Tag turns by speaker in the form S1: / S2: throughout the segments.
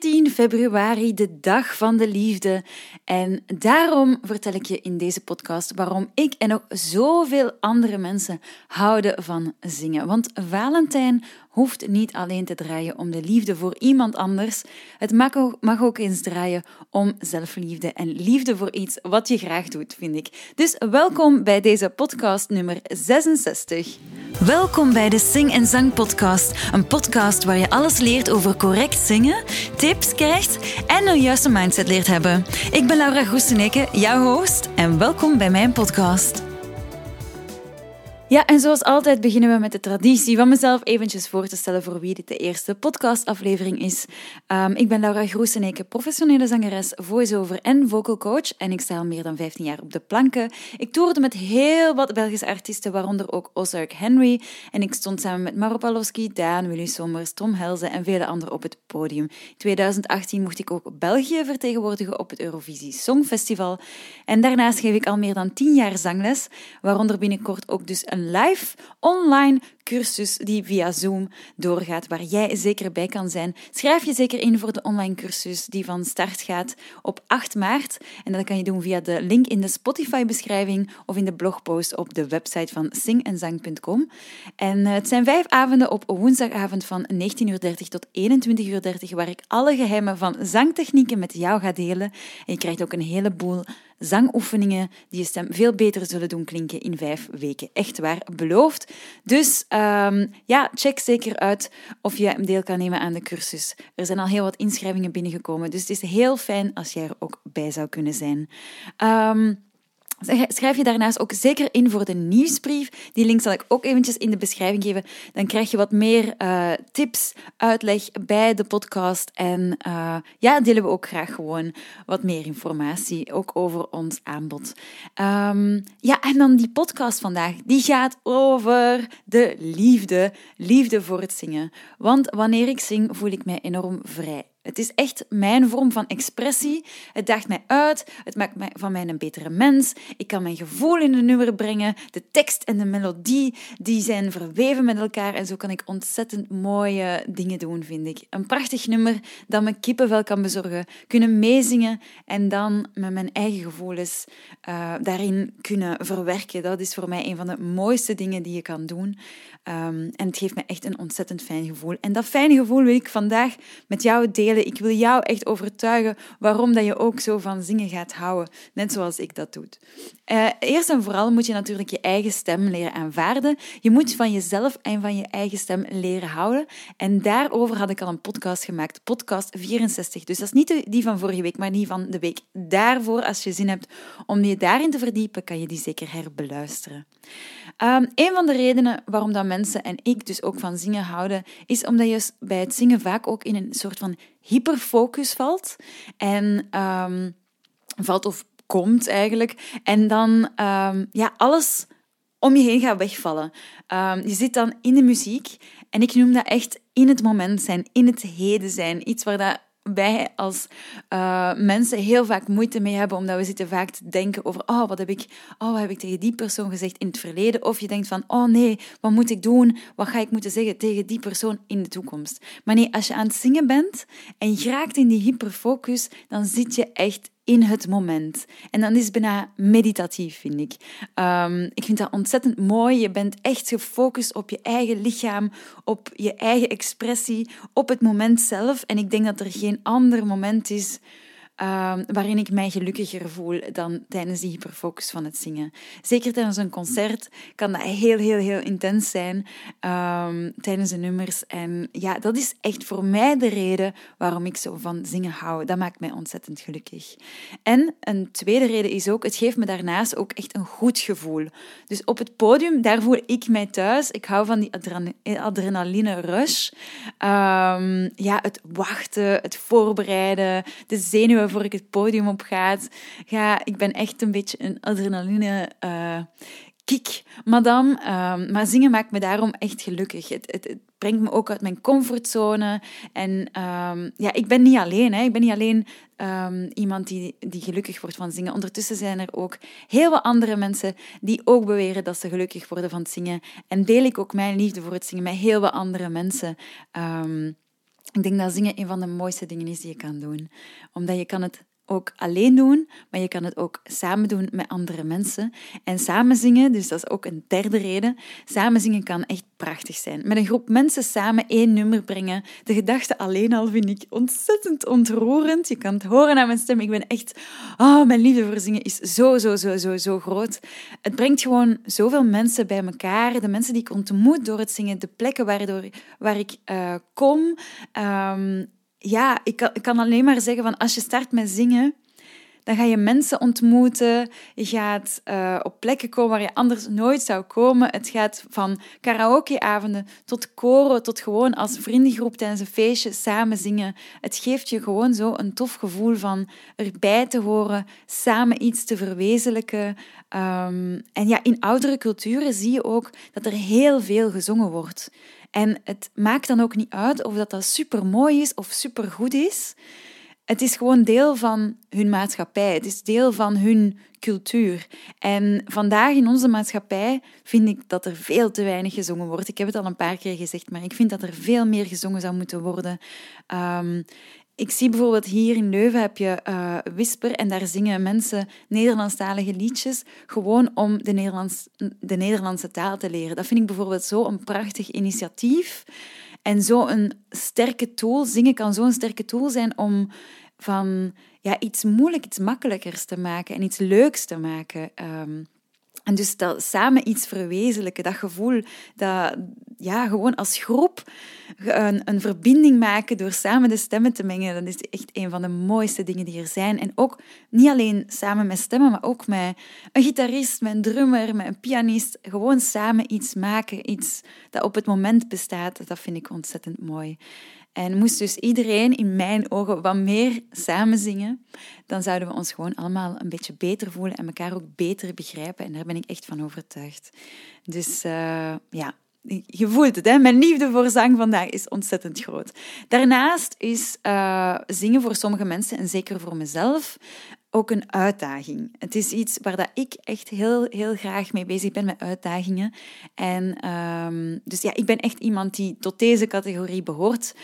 S1: 14 februari, de dag van de liefde. En daarom vertel ik je in deze podcast waarom ik en ook zoveel andere mensen houden van zingen. Want Valentijn hoeft niet alleen te draaien om de liefde voor iemand anders. Het mag ook eens draaien om zelfliefde en liefde voor iets wat je graag doet, vind ik. Dus welkom bij deze podcast nummer 66. Welkom bij de Sing en Zang Podcast. Een podcast waar je alles leert over correct zingen, tips krijgt en een juiste mindset leert hebben. Ik ben Laura Groeseneke, jouw host, en welkom bij mijn podcast. Ja, en zoals altijd beginnen we met de traditie van mezelf eventjes voor te stellen voor wie dit de eerste podcastaflevering is. Um, ik ben Laura Groeseneke, professionele zangeres, voice-over en vocal coach en ik sta al meer dan 15 jaar op de planken. Ik toerde met heel wat Belgische artiesten, waaronder ook Ozark Henry en ik stond samen met Maro Palowski, Daan, Willy Sommers, Tom Helze en vele anderen op het podium. In 2018 mocht ik ook België vertegenwoordigen op het Eurovisie Songfestival en daarnaast geef ik al meer dan 10 jaar zangles, waaronder binnenkort ook dus een live online cursus die via Zoom doorgaat, waar jij zeker bij kan zijn. Schrijf je zeker in voor de online cursus die van start gaat op 8 maart. En dat kan je doen via de link in de Spotify-beschrijving of in de blogpost op de website van singenzang.com. En eh, het zijn vijf avonden op woensdagavond van 19.30 tot 21.30 waar ik alle geheimen van zangtechnieken met jou ga delen. En je krijgt ook een heleboel zangoefeningen die je stem veel beter zullen doen klinken in vijf weken. Echt waar, beloofd. Dus um, ja, check zeker uit of je deel kan nemen aan de cursus. Er zijn al heel wat inschrijvingen binnengekomen, dus het is heel fijn als jij er ook bij zou kunnen zijn. Um, Schrijf je daarnaast ook zeker in voor de nieuwsbrief. Die link zal ik ook eventjes in de beschrijving geven. Dan krijg je wat meer uh, tips, uitleg bij de podcast. En uh, ja, delen we ook graag gewoon wat meer informatie, ook over ons aanbod. Um, ja, en dan die podcast vandaag. Die gaat over de liefde. Liefde voor het zingen. Want wanneer ik zing, voel ik mij enorm vrij. Het is echt mijn vorm van expressie. Het daagt mij uit. Het maakt mij, van mij een betere mens. Ik kan mijn gevoel in een nummer brengen. De tekst en de melodie die zijn verweven met elkaar. En zo kan ik ontzettend mooie dingen doen, vind ik. Een prachtig nummer dat me kippenvel kan bezorgen. Kunnen meezingen en dan met mijn eigen gevoelens uh, daarin kunnen verwerken. Dat is voor mij een van de mooiste dingen die je kan doen. Um, en het geeft me echt een ontzettend fijn gevoel. En dat fijne gevoel wil ik vandaag met jou delen ik wil jou echt overtuigen waarom dat je ook zo van zingen gaat houden, net zoals ik dat doe. Uh, eerst en vooral moet je natuurlijk je eigen stem leren aanvaarden. Je moet van jezelf en van je eigen stem leren houden. En daarover had ik al een podcast gemaakt, podcast 64. Dus dat is niet die van vorige week, maar die van de week daarvoor. Als je zin hebt om je daarin te verdiepen, kan je die zeker herbeluisteren. Um, een van de redenen waarom dat mensen en ik dus ook van zingen houden, is omdat je bij het zingen vaak ook in een soort van hyperfocus valt. En um, valt of komt eigenlijk. En dan um, ja, alles om je heen gaat wegvallen. Um, je zit dan in de muziek en ik noem dat echt in het moment zijn, in het heden zijn. Iets waar dat wij als uh, mensen heel vaak moeite mee hebben, omdat we zitten vaak te denken over, oh, wat heb ik, oh, wat heb ik tegen die persoon gezegd in het verleden? Of je denkt van, oh nee, wat moet ik doen? Wat ga ik moeten zeggen tegen die persoon in de toekomst? Maar nee, als je aan het zingen bent en je raakt in die hyperfocus, dan zit je echt in het moment. En dan is bijna meditatief, vind ik. Um, ik vind dat ontzettend mooi. Je bent echt gefocust op je eigen lichaam, op je eigen expressie, op het moment zelf. En ik denk dat er geen ander moment is Um, waarin ik mij gelukkiger voel dan tijdens die hyperfocus van het zingen. Zeker tijdens een concert kan dat heel, heel, heel intens zijn um, tijdens de nummers. En ja, dat is echt voor mij de reden waarom ik zo van zingen hou. Dat maakt mij ontzettend gelukkig. En een tweede reden is ook, het geeft me daarnaast ook echt een goed gevoel. Dus op het podium, daar voel ik mij thuis. Ik hou van die adrenaline rush. Um, ja, het wachten, het voorbereiden, de zenuwen voor ik het podium op ga. ik ben echt een beetje een adrenaline uh, kick, madame. Um, maar zingen maakt me daarom echt gelukkig. Het, het, brengt me ook uit mijn comfortzone. En um, ja, ik ben niet alleen. Hè. Ik ben niet alleen um, iemand die, die gelukkig wordt van zingen. Ondertussen zijn er ook heel wat andere mensen die ook beweren dat ze gelukkig worden van het zingen. En deel ik ook mijn liefde voor het zingen met heel wat andere mensen. Ik denk dat zingen een van de mooiste dingen is die je kan doen. Omdat je kan het ook alleen doen, maar je kan het ook samen doen met andere mensen. En samen zingen, dus dat is ook een derde reden, samen zingen kan echt prachtig zijn. Met een groep mensen samen één nummer brengen. De gedachte alleen al vind ik ontzettend ontroerend. Je kan het horen aan mijn stem. Ik ben echt... Oh, mijn liefde voor zingen is zo, zo, zo, zo, zo groot. Het brengt gewoon zoveel mensen bij elkaar. De mensen die ik ontmoet door het zingen, de plekken waardoor, waar ik uh, kom... Um, ja, ik kan, ik kan alleen maar zeggen van als je start met zingen, dan ga je mensen ontmoeten. Je gaat uh, op plekken komen waar je anders nooit zou komen. Het gaat van karaokeavonden tot koren, tot gewoon als vriendengroep tijdens een feestje samen zingen. Het geeft je gewoon zo een tof gevoel van erbij te horen, samen iets te verwezenlijken. Um, en ja, in oudere culturen zie je ook dat er heel veel gezongen wordt. En het maakt dan ook niet uit of dat, dat super mooi is of super goed is. Het is gewoon deel van hun maatschappij. Het is deel van hun cultuur. En vandaag in onze maatschappij vind ik dat er veel te weinig gezongen wordt. Ik heb het al een paar keer gezegd, maar ik vind dat er veel meer gezongen zou moeten worden. Um, ik zie bijvoorbeeld hier in Leuven heb je uh, Whisper en daar zingen mensen Nederlandstalige liedjes gewoon om de, Nederlands, de Nederlandse taal te leren. Dat vind ik bijvoorbeeld zo een prachtig initiatief en zo een sterke tool. Zingen kan zo'n sterke tool zijn om van ja, iets moeilijk, iets makkelijkers te maken en iets leuks te maken. Um, en dus dat samen iets verwezenlijken, dat gevoel, dat ja, gewoon als groep een, een verbinding maken door samen de stemmen te mengen, dat is echt een van de mooiste dingen die er zijn. En ook niet alleen samen met stemmen, maar ook met een gitarist, met een drummer, met een pianist. Gewoon samen iets maken, iets dat op het moment bestaat, dat vind ik ontzettend mooi. En moest dus iedereen in mijn ogen wat meer samen zingen, dan zouden we ons gewoon allemaal een beetje beter voelen en elkaar ook beter begrijpen. En daar ben ik echt van overtuigd. Dus uh, ja, je voelt het, hè? mijn liefde voor zang vandaag is ontzettend groot. Daarnaast is uh, zingen voor sommige mensen, en zeker voor mezelf, ook een uitdaging. Het is iets waar dat ik echt heel, heel graag mee bezig ben met uitdagingen. En um, dus ja, ik ben echt iemand die tot deze categorie behoort.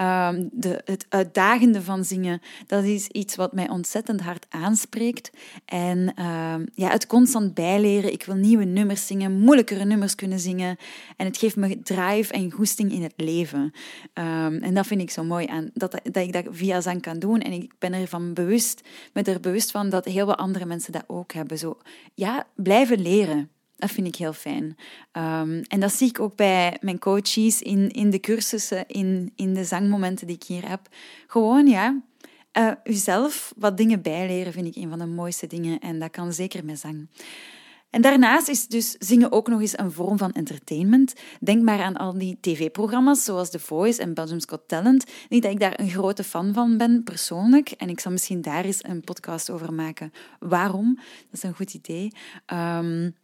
S1: Um, de, het uitdagende van zingen, dat is iets wat mij ontzettend hard aanspreekt. En um, ja, het constant bijleren. Ik wil nieuwe nummers zingen, moeilijkere nummers kunnen zingen. En het geeft me drive en goesting in het leven. en dat vind ik zo mooi aan dat, dat ik dat via zang kan doen. En ik ben ervan bewust, met er bewust van dat heel wat andere mensen dat ook hebben. Zo, ja, blijven leren. Dat vind ik heel fijn. Um, en dat zie ik ook bij mijn coaches in, in de cursussen, in, in de zangmomenten die ik hier heb. Gewoon, ja, uh, uzelf wat dingen bijleren vind ik een van de mooiste dingen. En dat kan zeker met zang. En daarnaast is dus zingen ook nog eens een vorm van entertainment. Denk maar aan al die tv-programma's zoals The Voice en Belgium's Got Talent. Niet dat ik daar een grote fan van ben, persoonlijk. En ik zal misschien daar eens een podcast over maken. Waarom? Dat is een goed idee. Um,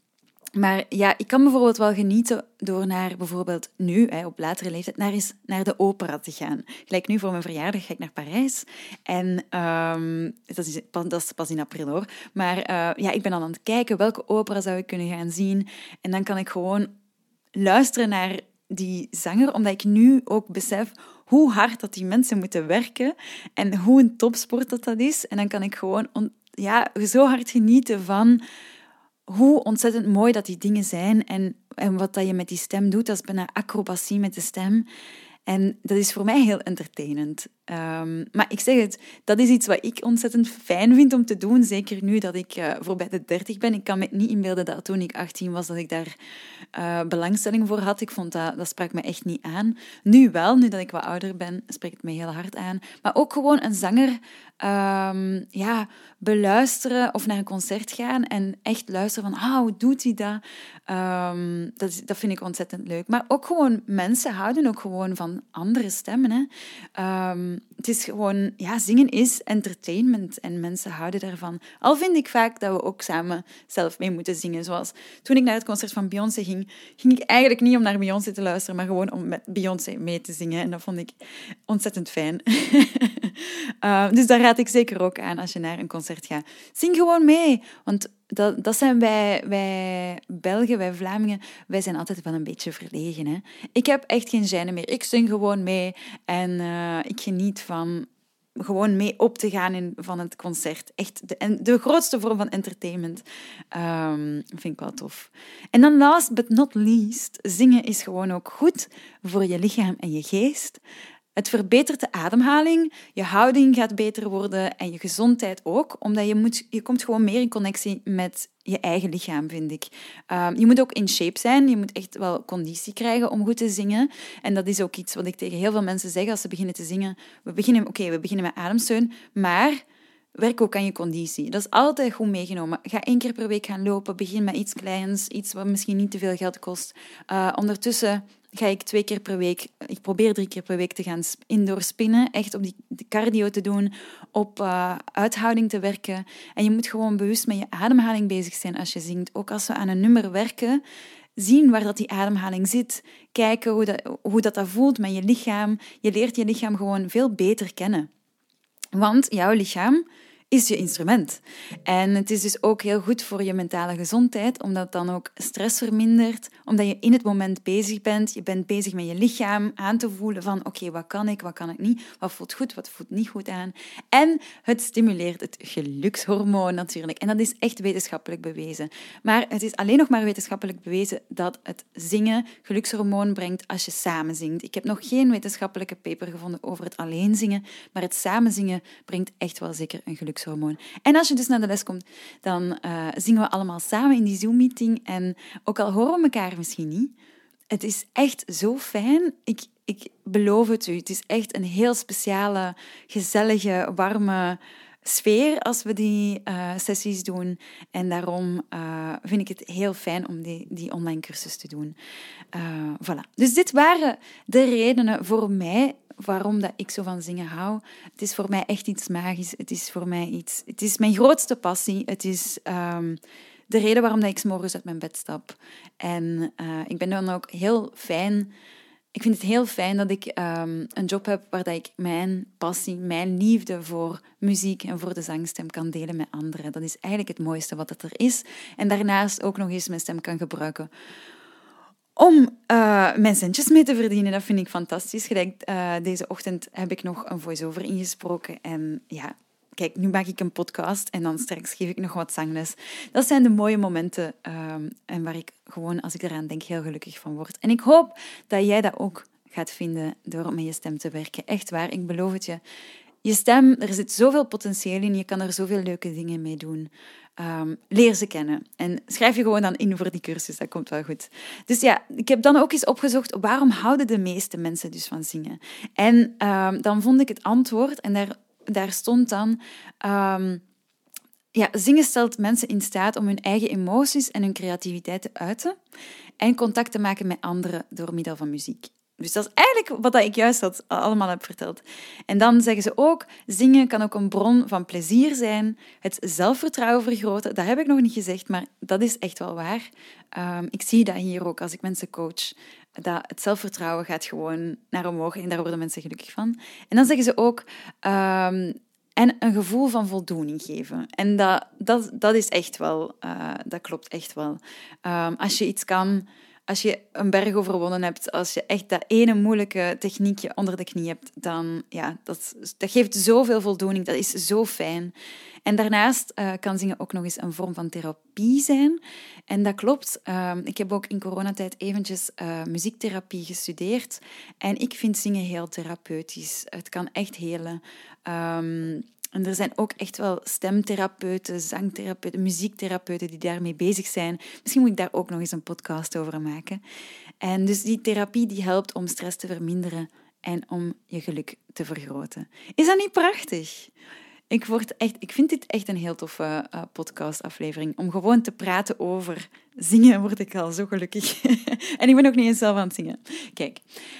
S1: maar ja, ik kan bijvoorbeeld wel genieten door naar bijvoorbeeld nu, hè, op latere leeftijd, naar, naar de opera te gaan. Gelijk nu voor mijn verjaardag ga ik naar Parijs. En um, dat, is, pas in april hoor. Maar uh, ja, ik ben dan aan het kijken welke opera zou ik kunnen gaan zien. En dan kan ik gewoon luisteren naar die zanger, omdat ik nu ook besef hoe hard dat die mensen moeten werken en hoe een topsport dat dat is. En dan kan ik gewoon ja, zo hard genieten van hoe ontzettend mooi dat die dingen zijn en, en wat dat je met die stem doet, dat is bijna acrobatie met de stem. En dat is voor mij heel entertainend. Um, maar ik zeg het, dat is iets wat ik ontzettend fijn vind om te doen. Zeker nu dat ik uh, voorbij de 30 ben. Ik kan me niet inbeelden dat toen ik 18 was, dat ik daar uh, belangstelling voor had. Ik vond dat, dat sprak me echt niet aan. Nu wel, nu dat ik wat ouder ben, spreekt het me heel hard aan. Maar ook gewoon een zanger um, ja, beluisteren of naar een concert gaan en echt luisteren van, ah, hoe doet hij dat? Um, dat, dat vind ik ontzettend leuk. Maar ook gewoon, mensen houden ook gewoon van andere stemmen. Hè? Um, het is gewoon, ja, zingen is entertainment en mensen houden daarvan. Al vind ik vaak dat we ook samen zelf mee moeten zingen. Zoals toen ik naar het concert van Beyoncé ging, ging ik eigenlijk niet om naar Beyoncé te luisteren, maar gewoon om met Beyoncé mee te zingen. En dat vond ik ontzettend fijn. uh, dus daar raad ik zeker ook aan als je naar een concert gaat. Zing gewoon mee, want dat, dat zijn wij, wij Belgen, wij Vlamingen, wij zijn altijd wel een beetje verlegen. Hè? Ik heb echt geen gêne meer. Ik zing gewoon mee en uh, ik geniet van gewoon mee op te gaan in, van het concert. Echt de, de grootste vorm van entertainment. Um, vind ik wel tof. En dan last but not least, zingen is gewoon ook goed voor je lichaam en je geest. Het verbetert de ademhaling, je houding gaat beter worden en je gezondheid ook, omdat je, moet, je komt gewoon meer in connectie met je eigen lichaam, vind ik. Um, je moet ook in shape zijn, je moet echt wel conditie krijgen om goed te zingen. En dat is ook iets wat ik tegen heel veel mensen zeg als ze beginnen te zingen. We beginnen, oké, we beginnen met ademsteun, maar werk ook aan je conditie. Dat is altijd goed meegenomen. Ga één keer per week gaan lopen, begin met iets kleins, iets wat misschien niet te veel geld kost. Uh, ondertussen ga ik twee keer per week, ik probeer drie keer per week te gaan indoor spinnen, echt op die cardio te doen, op uh, uithouding te werken. En je moet gewoon bewust met je ademhaling bezig zijn als je zingt. Ook als we aan een nummer werken, zien waar dat die ademhaling zit. Kijken hoe dat, hoe dat, dat voelt met je lichaam. Je leert je lichaam gewoon veel beter kennen. Want jouw lichaam is je instrument. En het is dus ook heel goed voor je mentale gezondheid, omdat het dan ook stress vermindert, omdat je in het moment bezig bent. Je bent bezig met je lichaam aan te voelen van oké, wat kan ik, wat kan ik niet, wat voelt goed, wat voelt niet goed aan. En het stimuleert het gelukshormoon natuurlijk. En dat is echt wetenschappelijk bewezen. Maar het is alleen nog maar wetenschappelijk bewezen dat het zingen gelukshormoon brengt als je samen zingt. Ik heb nog geen wetenschappelijke paper gevonden over het alleen zingen, maar het samen zingen brengt echt wel zeker een En als je dus naar de les komt, dan uh, zingen we allemaal samen in die Zoom-meeting. En ook al horen we elkaar misschien niet, het is echt zo fijn. Ik, ik beloof het u, het is echt een heel speciale, gezellige, warme sfeer als we die uh, sessies doen. En daarom uh, vind ik het heel fijn om die, die online cursus te doen. Uh, voilà. Dus dit waren de redenen voor mij waarom dat ik zo van zingen hou. Het is voor mij echt iets magisch. Het is voor mij iets... Het is mijn grootste passie. Het is um, de reden waarom dat ik s morgens uit mijn bed stap. En uh, ik ben dan ook heel fijn... Ik vind het heel fijn dat ik um, een job heb waar dat ik mijn passie, mijn liefde voor muziek en voor de zangstem kan delen met anderen. Dat is eigenlijk het mooiste wat er is. En daarnaast ook nog eens mijn stem kan gebruiken om uh, mijn centjes mee te verdienen. Dat vind ik fantastisch. Gelijk, uh, deze ochtend heb ik nog een voice-over ingesproken. En ja, kijk, nu maak ik een podcast en dan straks geef ik nog wat zangles. Dat zijn de mooie momenten um, en waar ik gewoon, als ik eraan denk, heel gelukkig van word. En ik hoop dat jij dat ook gaat vinden door met je stem te werken. Echt waar, ik beloof het je. Je stem, er zit zoveel potentieel in, je kan er zoveel leuke dingen mee doen. Um, leer ze kennen. En schrijf je gewoon dan in voor die cursus, dat komt wel goed. Dus ja, ik heb dan ook eens opgezocht, waarom houden de meeste mensen dus van zingen? En um, dan vond ik het antwoord, en daar, daar stond dan... Um, ja, zingen stelt mensen in staat om hun eigen emoties en hun creativiteit te uiten en contact te maken met anderen door middel van muziek. Dus dat is eigenlijk wat ik juist had, allemaal heb verteld. En dan zeggen ze ook, zingen kan ook een bron van plezier zijn, het zelfvertrouwen vergroten. Dat heb ik nog niet gezegd, maar dat is echt wel waar. Um, ik zie dat hier ook als ik mensen coach, dat het zelfvertrouwen gaat gewoon naar omhoog en daar worden mensen gelukkig van. En dan zeggen ze ook, um, en een gevoel van voldoening geven. En dat, dat, dat is echt wel, uh, dat klopt echt wel. Um, als je iets kan als je een berg overwonnen hebt, als je echt dat ene moeilijke techniekje onder de knie hebt, dan ja, dat, dat geeft zoveel voldoening. Dat is zo fijn. En daarnaast uh, kan zingen ook nog eens een vorm van therapie zijn. En dat klopt. Uh, ik heb ook in coronatijd eventjes uh, muziektherapie gestudeerd. En ik vind zingen heel therapeutisch. Het kan echt helen. Um, en er zijn ook echt wel stemtherapeuten, zangtherapeuten, muziektherapeuten die daarmee bezig zijn. Misschien moet ik daar ook nog eens een podcast over maken. En dus die therapie die helpt om stress te verminderen en om je geluk te vergroten. Is dat niet prachtig? Ik, word echt, ik vind dit echt een heel toffe uh, podcastaflevering. Om gewoon te praten over zingen word ik al zo gelukkig. en ik ben ook niet eens zelf aan het zingen. Kijk.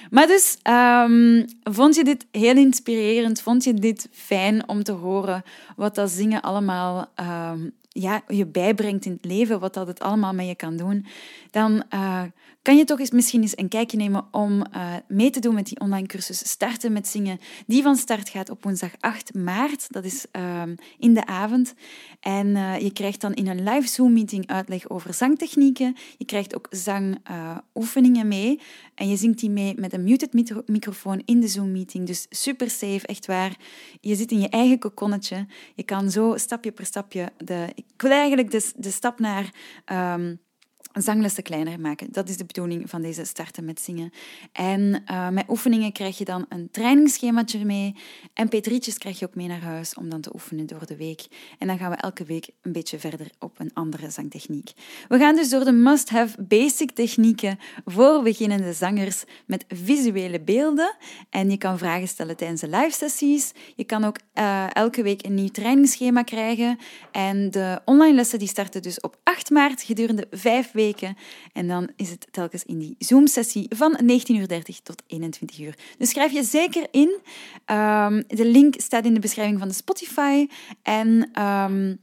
S1: Maar dus, um, vond je dit heel inspirerend? Vond je dit fijn om te horen wat dat zingen allemaal um, ja, je bijbrengt in het leven, wat dat het allemaal met je kan doen? Dan uh, kan je toch eens misschien eens een kijkje nemen om uh, mee te doen met die online cursus Starten met Zingen, die van start gaat op woensdag 8 maart. Dat is uh, in de avond. En uh, je krijgt dan in een live Zoom-meeting uitleg over zangtechnieken. Je krijgt ook zangoefeningen mee. En je zingt die mee met een muted microfoon in de Zoom-meeting. Dus super safe, echt waar. Je zit in je eigen kokonnetje. Je kan zo stapje per stapje... De, ik wil eigenlijk de, de stap naar... Um, zanglessen kleiner maken. Dat is de bedoeling van deze starten met zingen. En uh, met oefeningen krijg je dan een trainingsschemaatje mee. En P3'tjes krijg je ook mee naar huis om dan te oefenen door de week. En dan gaan we elke week een beetje verder op een andere zangtechniek. We gaan dus door de must-have basic technieken voor beginnende zangers met visuele beelden. En je kan vragen stellen tijdens de live sessies. Je kan ook uh, elke week een nieuw trainingsschema krijgen. En de online lessen die starten dus op 8 maart gedurende vijf en dan is het telkens in die Zoom-sessie van 19.30 uur tot 21 uur. Dus schrijf je zeker in. Um, de link staat in de beschrijving van de Spotify. En um,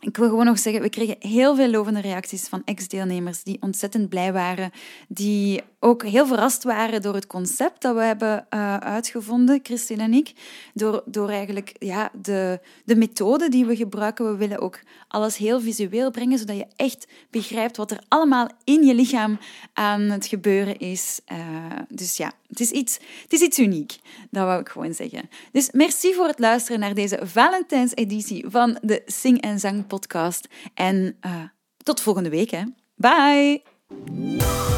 S1: ik wil gewoon nog zeggen, we kregen heel veel lovende reacties van ex-deelnemers die ontzettend blij waren, die ook heel verrast waren door het concept dat we hebben uh, uitgevonden, Christine en ik. Door, door eigenlijk ja, de, de methode die we gebruiken. We willen ook alles heel visueel brengen, zodat je echt begrijpt wat er allemaal in je lichaam aan het gebeuren is. Uh, dus ja, het is, iets, het is iets uniek, dat wou ik gewoon zeggen. Dus merci voor het luisteren naar deze Valentijnseditie van de Sing en Zang podcast. En uh, tot volgende week. Hè. Bye!